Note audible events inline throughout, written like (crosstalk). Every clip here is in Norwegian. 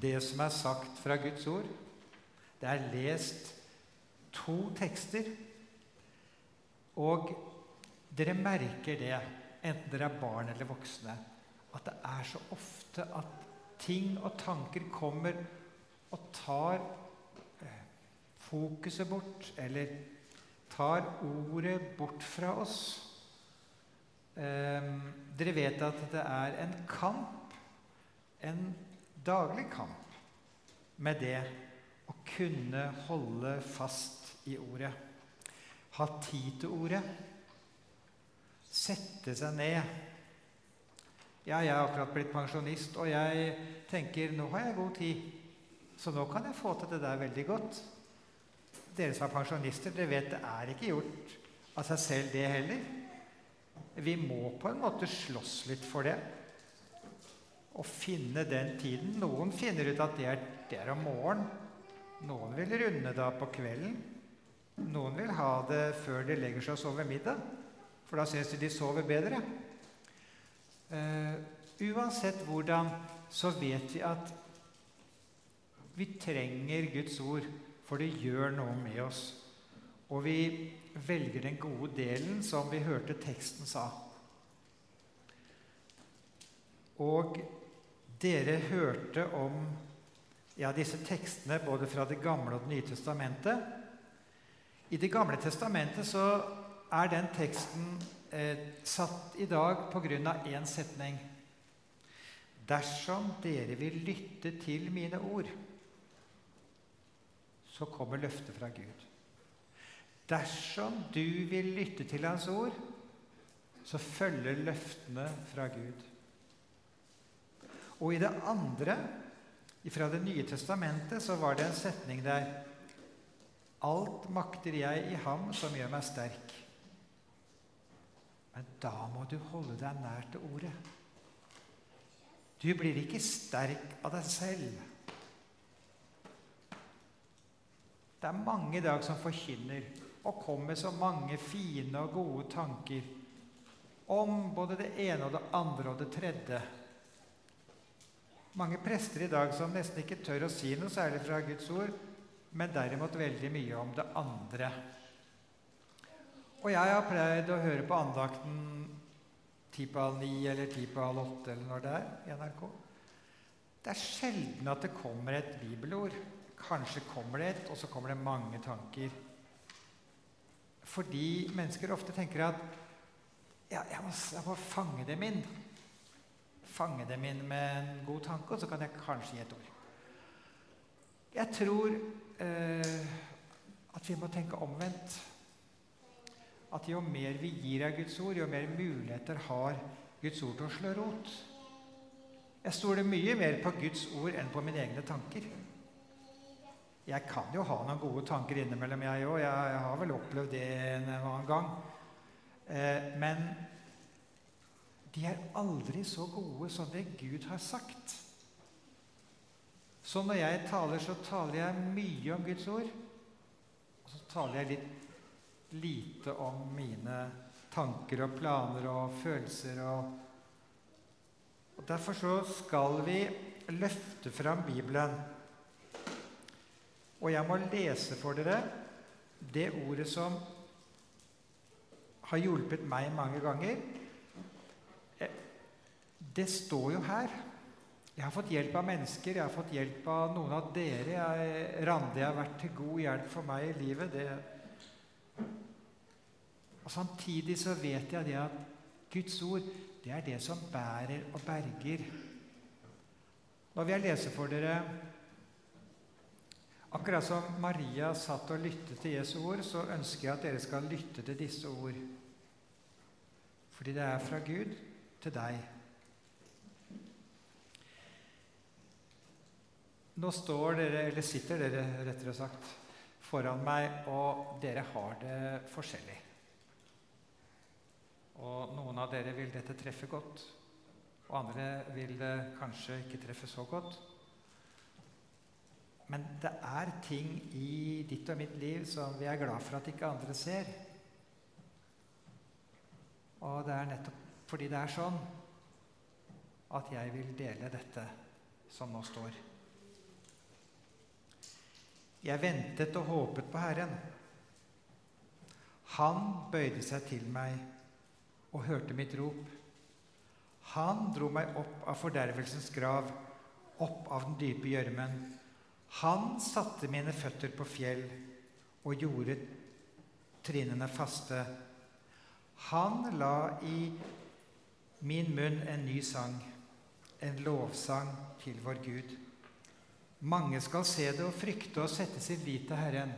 det som er sagt fra Guds ord. Det er lest to tekster. Og dere merker det, enten dere er barn eller voksne, at det er så ofte at ting og tanker kommer og tar eh, fokuset bort, eller tar ordet bort fra oss. Eh, dere vet at det er en kamp, en daglig kamp, med det å kunne holde fast i ordet. Ha tid til ordet. Sette seg ned. Ja, jeg er akkurat blitt pensjonist, og jeg tenker nå har jeg god tid. Så nå kan jeg få til det der veldig godt. Dere som er pensjonister, dere vet det er ikke gjort av seg selv, det heller. Vi må på en måte slåss litt for det. Og finne den tiden. Noen finner ut at det er, det er om morgenen. Noen vil runde da på kvelden. Noen vil ha det før de legger seg og sover middag, for da syns de de sover bedre. Uh, uansett hvordan, så vet vi at vi trenger Guds ord, for det gjør noe med oss. Og vi velger den gode delen, som vi hørte teksten sa. Og dere hørte om ja, disse tekstene både fra Det gamle og Det nye testamentet. I Det gamle testamentet så er den teksten eh, satt i dag av én setning. Dersom dere vil lytte til mine ord, så kommer løftet fra Gud. Dersom du vil lytte til Hans ord, så følger løftene fra Gud. Og i det andre fra Det nye testamentet så var det en setning der Alt makter jeg i ham som gjør meg sterk. Men da må du holde deg nær til ordet. Du blir ikke sterk av deg selv. Det er mange i dag som forkynner og kommer med så mange fine og gode tanker om både det ene og det andre og det tredje mange prester i dag som nesten ikke tør å si noe særlig fra Guds ord, men derimot veldig mye om det andre. Og jeg har pleid å høre på andakten ti på halv ni eller ti på halv åtte eller når det er i NRK. Det er sjelden at det kommer et bibelord. Kanskje kommer det et, og så kommer det mange tanker. Fordi mennesker ofte tenker at ja, jeg, må, jeg må fange dem inn fange dem inn med en god tanke, og så kan jeg kanskje gi et ord. Jeg tror eh, at vi må tenke omvendt. At jo mer vi gir av Guds ord, jo mer muligheter har Guds ord til å slå rot. Jeg stoler mye mer på Guds ord enn på mine egne tanker. Jeg kan jo ha noen gode tanker innimellom, jeg òg. Jeg, har vel opplevd det en annen gang. Eh, men de er aldri så gode som det Gud har sagt. Så når jeg taler, så taler jeg mye om Guds ord. Og så taler jeg litt lite om mine tanker og planer og følelser. Og, og Derfor så skal vi løfte fram Bibelen. Og jeg må lese for dere det ordet som har hjulpet meg mange ganger det står jo her. Jeg har fått hjelp av mennesker, jeg har fått hjelp av noen av dere. Jeg, Randi har vært til god hjelp for meg i livet. Det. Og Samtidig så vet jeg det at Guds ord det er det som bærer og berger. Nå vil jeg lese for dere Akkurat som Maria satt og lyttet til Jesu ord, så ønsker jeg at dere skal lytte til disse ord. Fordi det er fra Gud til deg. Nå står dere, eller sitter dere rettere sagt, foran meg, og dere har det forskjellig. Og noen av dere vil dette treffe godt, og andre vil det kanskje ikke treffe så godt. Men det er ting i ditt og mitt liv som vi er glad for at ikke andre ser. Og det er nettopp fordi det er sånn at jeg vil dele dette som nå står. Jeg ventet og håpet på Herren. Han bøyde seg til meg og hørte mitt rop. Han dro meg opp av fordervelsens grav, opp av den dype gjørmen. Han satte mine føtter på fjell og gjorde trinnene faste. Han la i min munn en ny sang, en lovsang til vår Gud. Mange skal se det og frykte og sette sitt lit til Herren.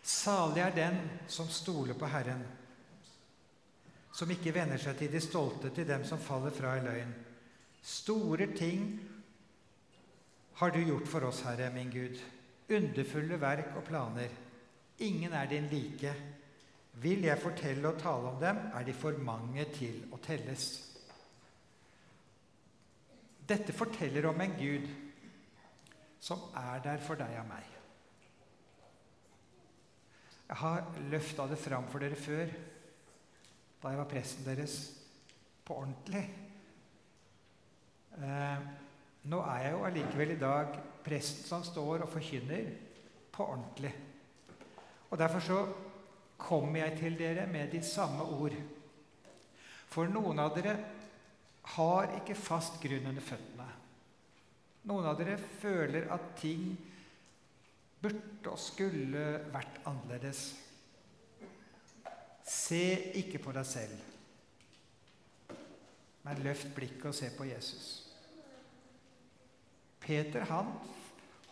Salig er den som stoler på Herren, som ikke vender seg til de stolte, til dem som faller fra i løgn. Store ting har du gjort for oss, Herre, min Gud. Underfulle verk og planer. Ingen er din like. Vil jeg fortelle og tale om dem, er de for mange til å telles. Dette forteller om en Gud som er der for deg og meg. Jeg har løfta det fram for dere før, da jeg var presten deres, på ordentlig. Eh, nå er jeg jo allikevel i dag presten som står og forkynner på ordentlig. Og Derfor så kommer jeg til dere med de samme ord. For noen av dere har ikke fast grunn under føttene. Noen av dere føler at ting burde og skulle vært annerledes. Se ikke på deg selv, men løft blikket og se på Jesus. Peter han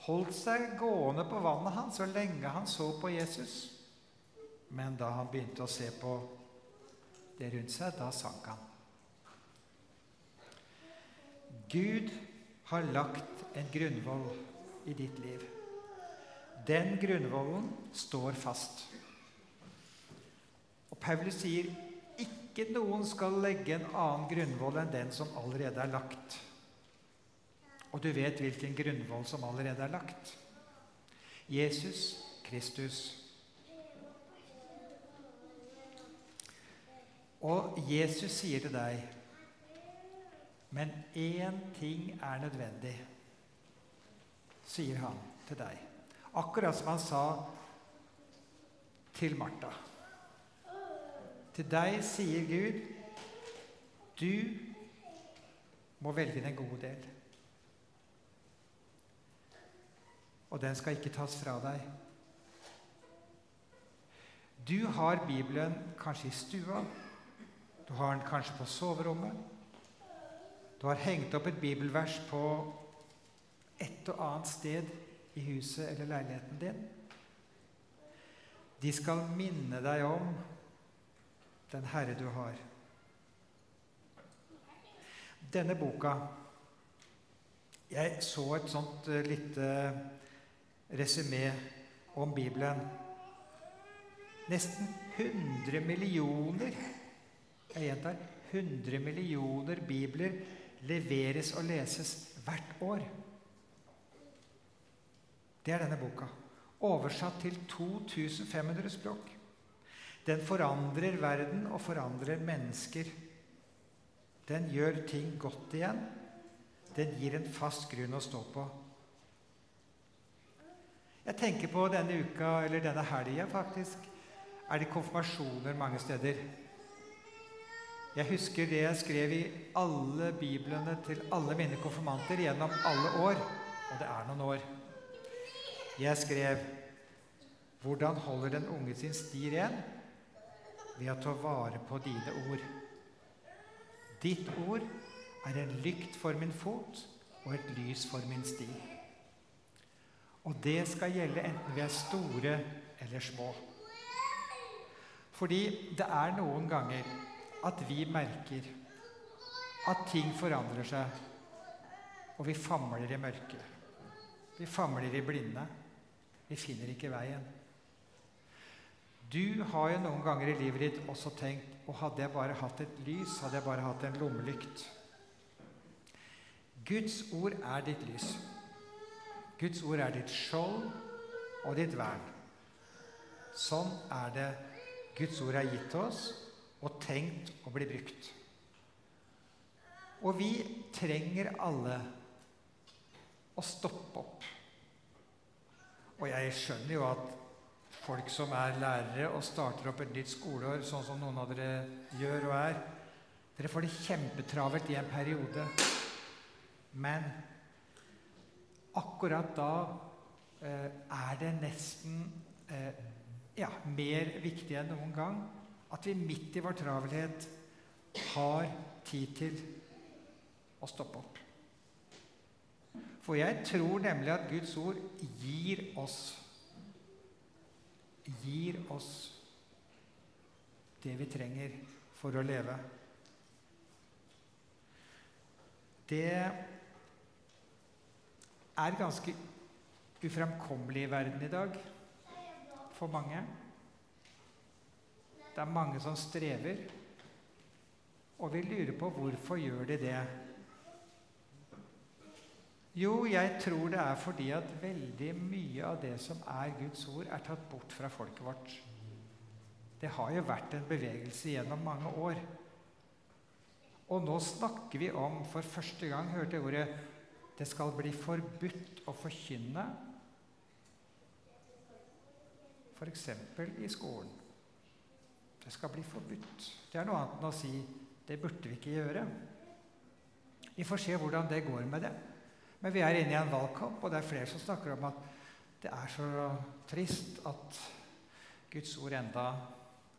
holdt seg gående på vannet han så lenge han så på Jesus. Men da han begynte å se på det rundt seg, da sank han. Gud har lagt en grunnvoll i ditt liv. Den grunnvollen står fast. Og Paulus sier ikke noen skal legge en annen grunnvoll enn den som allerede er lagt. Og du vet hvilken grunnvoll som allerede er lagt. Jesus Kristus. Og Jesus sier til deg men én ting er nødvendig, sier han til deg. Akkurat som han sa til Martha. Til deg sier Gud, du må velge den gode del. Og den skal ikke tas fra deg. Du har Bibelen kanskje i stua, du har den kanskje på soverommet. Du har hengt opp et bibelvers på et og annet sted i huset eller leiligheten din. De skal minne deg om den Herre du har. Denne boka Jeg så et sånt uh, lite resymé om Bibelen. Nesten 100 millioner Jeg gjentar 100 millioner bibler leveres og leses hvert år. Det er denne boka. Oversatt til 2500 språk. Den forandrer verden og forandrer mennesker. Den gjør ting godt igjen. Den gir en fast grunn å stå på. Jeg tenker på denne uka, eller denne helga faktisk, er det konfirmasjoner mange steder. Jeg husker det jeg skrev i alle biblene til alle mine konfirmanter gjennom alle år. Og det er noen år. Jeg skrev hvordan holder den unge sin sti ren? Ved å ta vare på dine ord. Ditt ord er en lykt for min fot og et lys for min sti. Og det skal gjelde enten vi er store eller små. Fordi det er noen ganger at vi merker at ting forandrer seg, og vi famler i mørket. Vi famler i blinde. Vi finner ikke veien. Du har jo noen ganger i livet ditt også tenkt og hadde jeg bare hatt et lys, hadde jeg bare hatt en lommelykt. Guds ord er ditt lys. Guds ord er ditt skjold og ditt vern. Sånn er det Guds ord er gitt til oss, og tenkt å bli brukt. Og vi trenger alle å stoppe opp Og jeg skjønner jo at folk som er lærere og starter opp et nytt skoleår, sånn som noen av dere gjør og er Dere får det kjempetravelt i en periode. Men akkurat da eh, er det nesten eh, ja, mer viktig enn noen gang at vi midt i vår travelhet har tid til å stoppe opp. For jeg tror nemlig at Guds ord gir oss gir oss det vi trenger for å leve. Det er ganske ufremkommelig i verden i dag for mange. Det er mange som strever, og vi lurer på hvorfor gjør de det. Jo, jeg tror det er fordi at veldig mye av det som er Guds ord, er tatt bort fra folket vårt. Det har jo vært en bevegelse gjennom mange år. Og nå snakker vi om For første gang hørte jeg ordet 'Det skal bli forbudt å forkynne', f.eks. For i skolen. Det skal bli forbudt. Det er noe annet enn å si 'det burde vi ikke gjøre'. Vi får se hvordan det går med det. Men vi er inne i en valgkamp, og det er flere som snakker om at det er så trist at Guds ord enda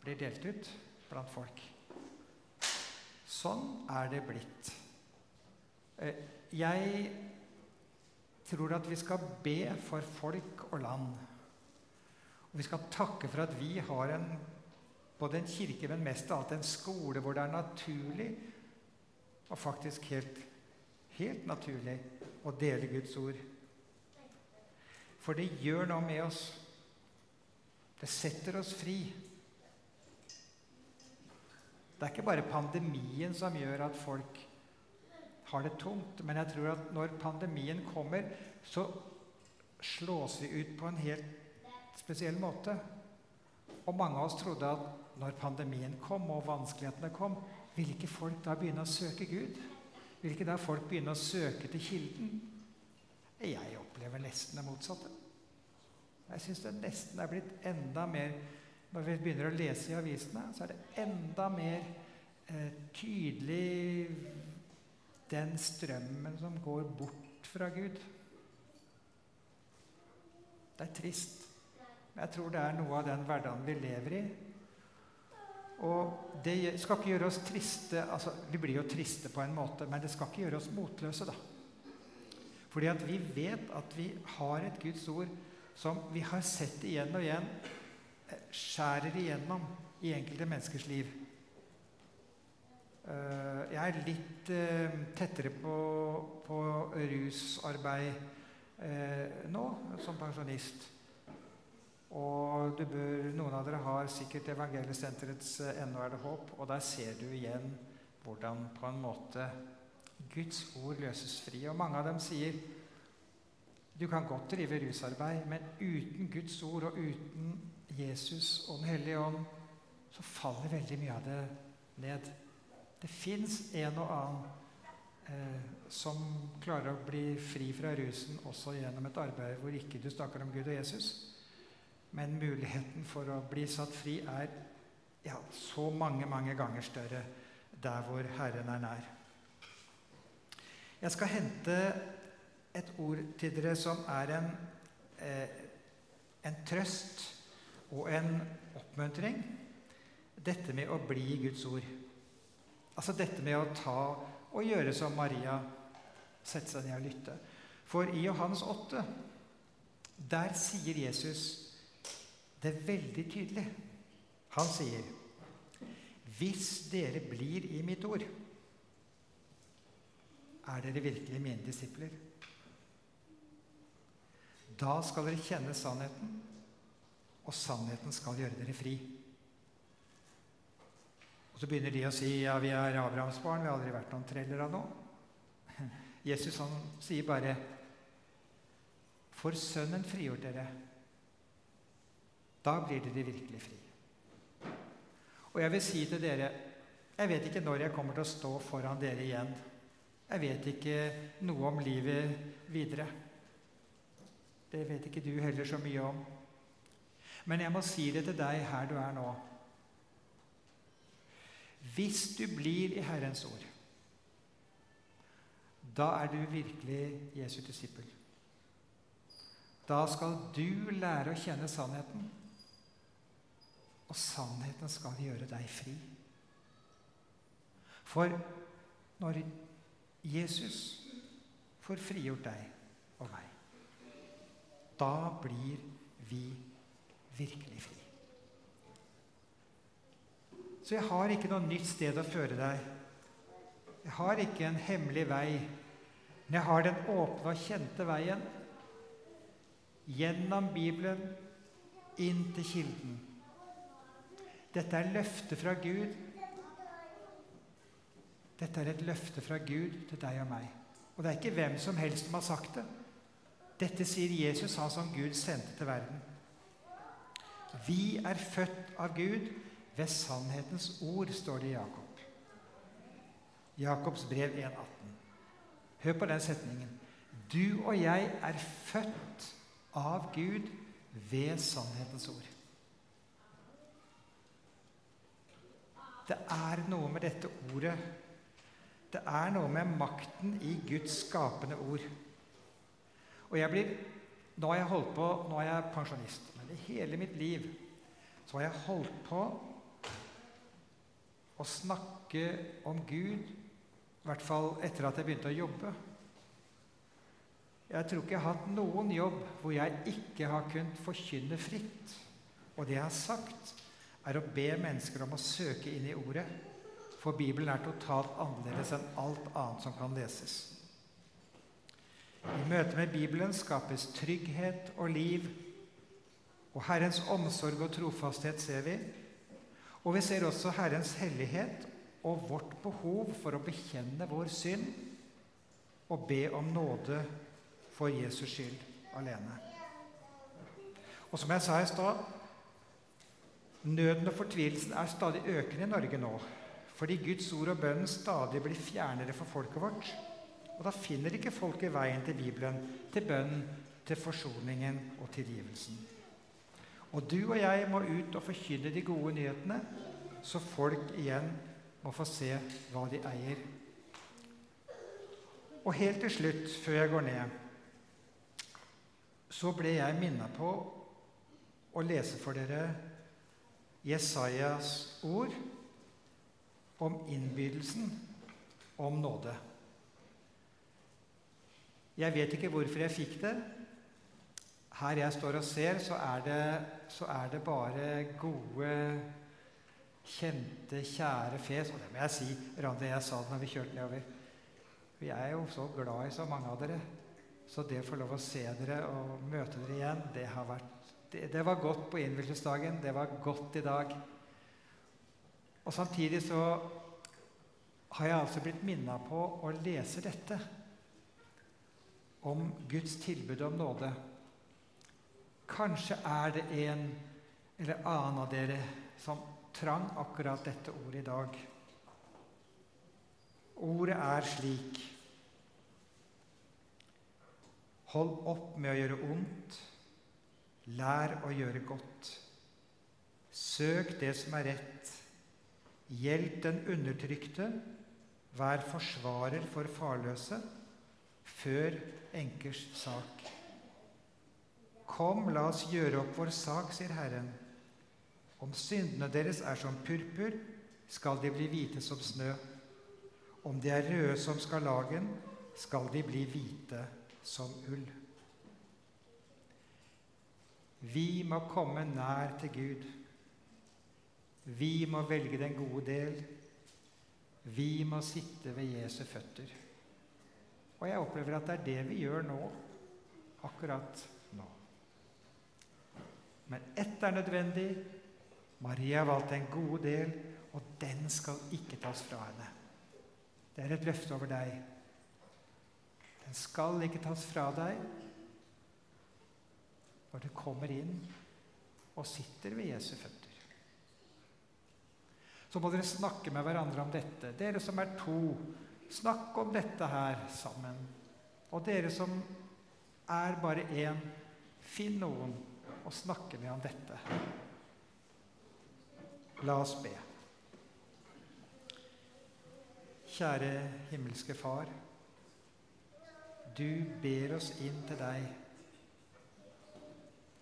blir delt ut blant folk. Sånn er det blitt. Eh, jeg tror at vi skal be for folk og land. Og vi skal takke for at vi har en, både en kirke, men mest av alt en skole hvor det er naturlig og faktisk helt, helt naturlig å dele Guds ord. For det gjør noe med oss. Det setter oss fri. Det er ikke bare pandemien som gjør at folk har det tungt, men jeg tror at når pandemien kommer, så slås vi ut på en helt spesiell måte. Og mange av oss trodde at når pandemien kom, og vanskelighetene kom, vil ikke folk da begynne å søke Gud? Vil ikke da folk begynne å søke til kilden? Jeg opplever nesten det motsatte. Jeg syns det nesten er blitt enda mer Når vi begynner å lese i avisene, så er det enda mer eh, tydelig den strømmen som går bort fra Gud. Det er trist. Jeg tror det er noe av den hverdagen vi lever i, og det skal ikke gjøre oss triste altså Vi blir jo triste på en måte, men det skal ikke gjøre oss motløse, da. Fordi at vi vet at vi har et Guds ord som vi har sett igjen og igjen eh, skjærer igjennom i enkelte menneskers liv. Eh, jeg er litt eh, tettere på, på rusarbeid nå som pensjonist. Og bør, noen av dere har sikkert Evangeliesenterets eh, 'Ennå er det håp', og der ser du igjen hvordan på en måte Guds ord løses fri. Og mange av dem sier du kan godt drive rusarbeid, men uten Guds ord og uten Jesus og Den hellige ånd, så faller veldig mye av det ned. Det fins en og annen eh, som klarer å bli fri fra rusen også gjennom et arbeid hvor ikke du snakker om Gud og Jesus. Men muligheten for å bli satt fri er ja, så mange, mange ganger større der hvor Herren er nær. Jeg skal hente et ord til dere som er en, eh, en trøst og en oppmuntring. Dette med å bli Guds ord. Altså dette med å ta og gjøre som Maria, sette seg ned og lytte. For i Johannes 8, der sier Jesus det veldig tydelig. Han sier, 'Hvis dere blir i mitt ord, er dere virkelig mine disipler.' Da skal dere kjenne sannheten, og sannheten skal gjøre dere fri. Og Så begynner de å si ja, vi er Abrahams barn, vi har aldri vært noen treller av noe. (laughs) Jesus han sier bare For Sønnen frigjort dere. Da blir dere virkelig fri. Og jeg vil si til dere jeg vet ikke når jeg kommer til å stå foran dere igjen. Jeg vet ikke noe om livet videre. Det vet ikke du heller så mye om. Men jeg må si det til deg her du er nå. Hvis du blir i Herrens ord, da er du virkelig Jesu disippel. Da skal du lære å kjenne sannheten, og sannheten skal gjøre deg fri. For når Jesus får frigjort deg og meg, da blir vi virkelig fri. Så jeg har ikke noe nytt sted å føre deg. Jeg har ikke en hemmelig vei, men jeg har den åpne og kjente veien gjennom Bibelen inn til Kilden. Dette er løftet fra Gud. Dette er et løfte fra Gud til deg og meg. Og det er ikke hvem som helst som har sagt det. Dette sier Jesus, han som Gud sendte til verden. Vi er født av Gud ved sannhetens ord, står det i Jakob. Jakobs brev 1,18. Hør på den setningen. Du og jeg er født av Gud ved sannhetens ord. Det er noe med dette ordet Det er noe med makten i Guds skapende ord. Og jeg blir Nå har jeg holdt på Nå er jeg pensjonist. Men i hele mitt liv så har jeg holdt på å snakke om Gud, i hvert fall etter at jeg begynte å jobbe. Jeg tror ikke jeg har hatt noen jobb hvor jeg ikke har kunnet forkynne fritt. Og det jeg har sagt, er å be mennesker om å søke inn i Ordet. For Bibelen er totalt annerledes enn alt annet som kan leses. I møte med Bibelen skapes trygghet og liv. Og Herrens omsorg og trofasthet ser vi. Og vi ser også Herrens hellighet og vårt behov for å bekjenne vår synd og be om nåde for Jesus skyld alene. Og som jeg sa i stad Nøden og fortvilelsen er stadig økende i Norge nå, fordi Guds ord og bønnen stadig blir fjernere for folket vårt. Og da finner ikke folket veien til Bibelen, til bønnen, til forsoningen og tilgivelsen. Og du og jeg må ut og forkynne de gode nyhetene, så folk igjen må få se hva de eier. Og helt til slutt, før jeg går ned, så ble jeg minnet på å lese for dere Jesajas ord om innbydelsen om nåde. Jeg vet ikke hvorfor jeg fikk det. Her jeg står og ser, så er det, så er det bare gode, kjente, kjære fjes. Og det må jeg si, Randi, jeg sa det når vi kjørte nedover. Vi er jo så glad i så mange av dere. Så det å få lov å se dere og møte dere igjen, det, har vært, det, det var godt på innvielsesdagen. Det var godt i dag. Og samtidig så har jeg altså blitt minna på å lese dette om Guds tilbud om nåde. Kanskje er det en eller annen av dere som trang akkurat dette ordet i dag. Ordet er slik Hold opp med å gjøre ondt. Lær å gjøre godt. Søk det som er rett. Hjelp den undertrykte. Vær forsvarer for farløse. Før enkers sak. Kom, la oss gjøre opp vår sak, sier Herren. Om syndene deres er som purpur, skal de bli hvite som snø. Om de er røde som skarlagen, skal de bli hvite som ull. Vi må komme nær til Gud. Vi må velge den gode del. Vi må sitte ved Jesu føtter. Og jeg opplever at det er det vi gjør nå, akkurat nå. Men ett er nødvendig. Maria valgte en god del, og den skal ikke tas fra henne. Det er et løfte over deg. Den skal ikke tas fra deg når du kommer inn og sitter ved Jesu føtter. Så må dere snakke med hverandre om dette. Dere som er to, snakk om dette her sammen. Og dere som er bare én, Finn noen å snakke med om dette. La oss be. Kjære himmelske Far. Du ber oss inn til deg.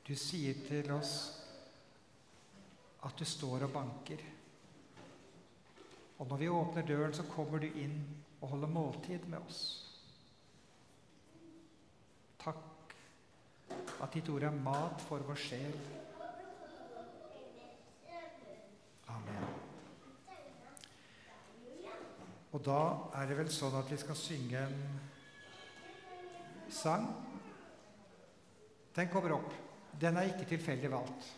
Du sier til oss at du står og banker. Og når vi åpner døren, så kommer du inn og holder måltid med oss. Takk at ditt ord er mat for vår sjel. Amen. Og da er det vel sånn at vi skal synge en sang. Den kommer opp. Den er ikke tilfeldig valgt.